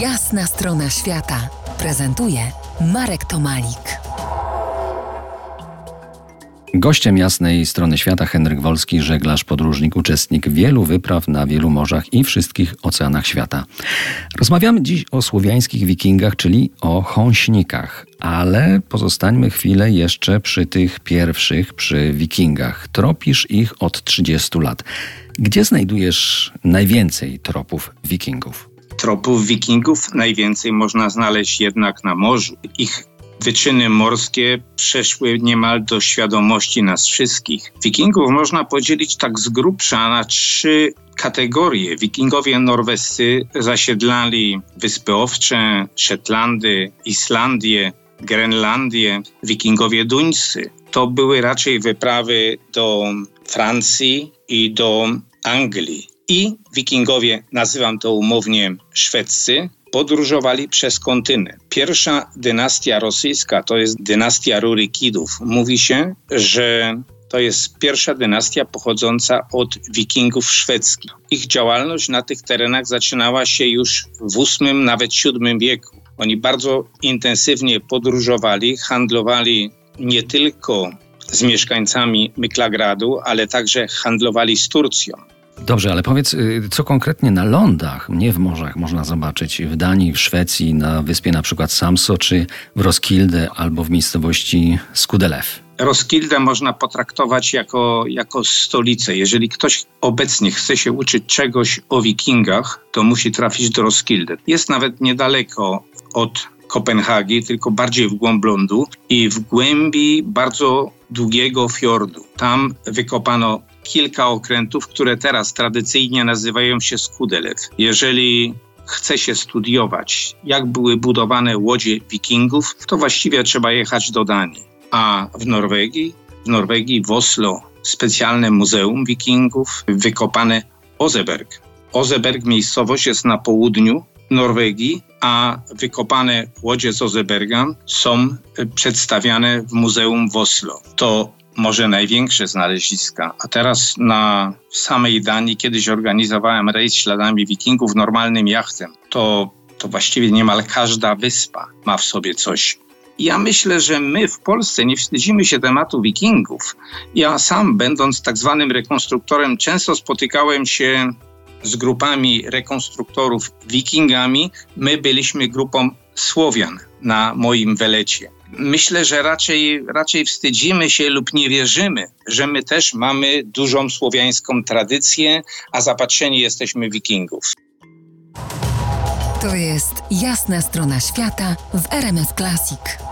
Jasna strona świata prezentuje Marek Tomalik. Gościem jasnej strony świata Henryk Wolski, żeglarz, podróżnik, uczestnik wielu wypraw na wielu morzach i wszystkich oceanach świata. Rozmawiamy dziś o słowiańskich wikingach, czyli o chąśnikach, ale pozostańmy chwilę jeszcze przy tych pierwszych, przy wikingach. Tropisz ich od 30 lat. Gdzie znajdujesz najwięcej tropów wikingów? Tropów wikingów najwięcej można znaleźć jednak na morzu. Ich wyczyny morskie przeszły niemal do świadomości nas wszystkich. Wikingów można podzielić tak z grubsza na trzy kategorie. Wikingowie norwescy zasiedlali Wyspy Owcze, Szetlandy, Islandię, Grenlandię. Wikingowie duńscy to były raczej wyprawy do Francji i do Anglii. I wikingowie, nazywam to umownie szwedzcy, podróżowali przez kontynent. Pierwsza dynastia rosyjska to jest dynastia Rurikidów. Mówi się, że to jest pierwsza dynastia pochodząca od wikingów szwedzkich. Ich działalność na tych terenach zaczynała się już w VIII, nawet VII wieku. Oni bardzo intensywnie podróżowali, handlowali nie tylko z mieszkańcami Myklagradu, ale także handlowali z Turcją. Dobrze, ale powiedz, y, co konkretnie na lądach, nie w morzach, można zobaczyć w Danii, w Szwecji, na wyspie na przykład Samso, czy w Roskilde albo w miejscowości Skudelew? Roskilde można potraktować jako, jako stolicę. Jeżeli ktoś obecnie chce się uczyć czegoś o wikingach, to musi trafić do Roskilde. Jest nawet niedaleko od Kopenhagi, tylko bardziej w głąb lądu i w głębi bardzo długiego fiordu. Tam wykopano kilka okrętów, które teraz tradycyjnie nazywają się Skudelew. Jeżeli chce się studiować, jak były budowane łodzie wikingów, to właściwie trzeba jechać do Danii. A w Norwegii, w Norwegii w Oslo specjalne muzeum wikingów, wykopane Ozeberg. Ozeberg miejscowość jest na południu Norwegii, a wykopane łodzie z Ozeberga są przedstawiane w muzeum w Oslo. To może największe znaleziska. A teraz na samej Danii kiedyś organizowałem rejs śladami wikingów normalnym jachtem. To, to właściwie niemal każda wyspa ma w sobie coś. Ja myślę, że my w Polsce nie wstydzimy się tematu wikingów. Ja sam, będąc tak zwanym rekonstruktorem, często spotykałem się z grupami rekonstruktorów wikingami. My byliśmy grupą Słowian na moim welecie myślę, że raczej, raczej wstydzimy się lub nie wierzymy, że my też mamy dużą słowiańską tradycję, a zapatrzeni jesteśmy wikingów. To jest jasna strona świata w RMS Classic.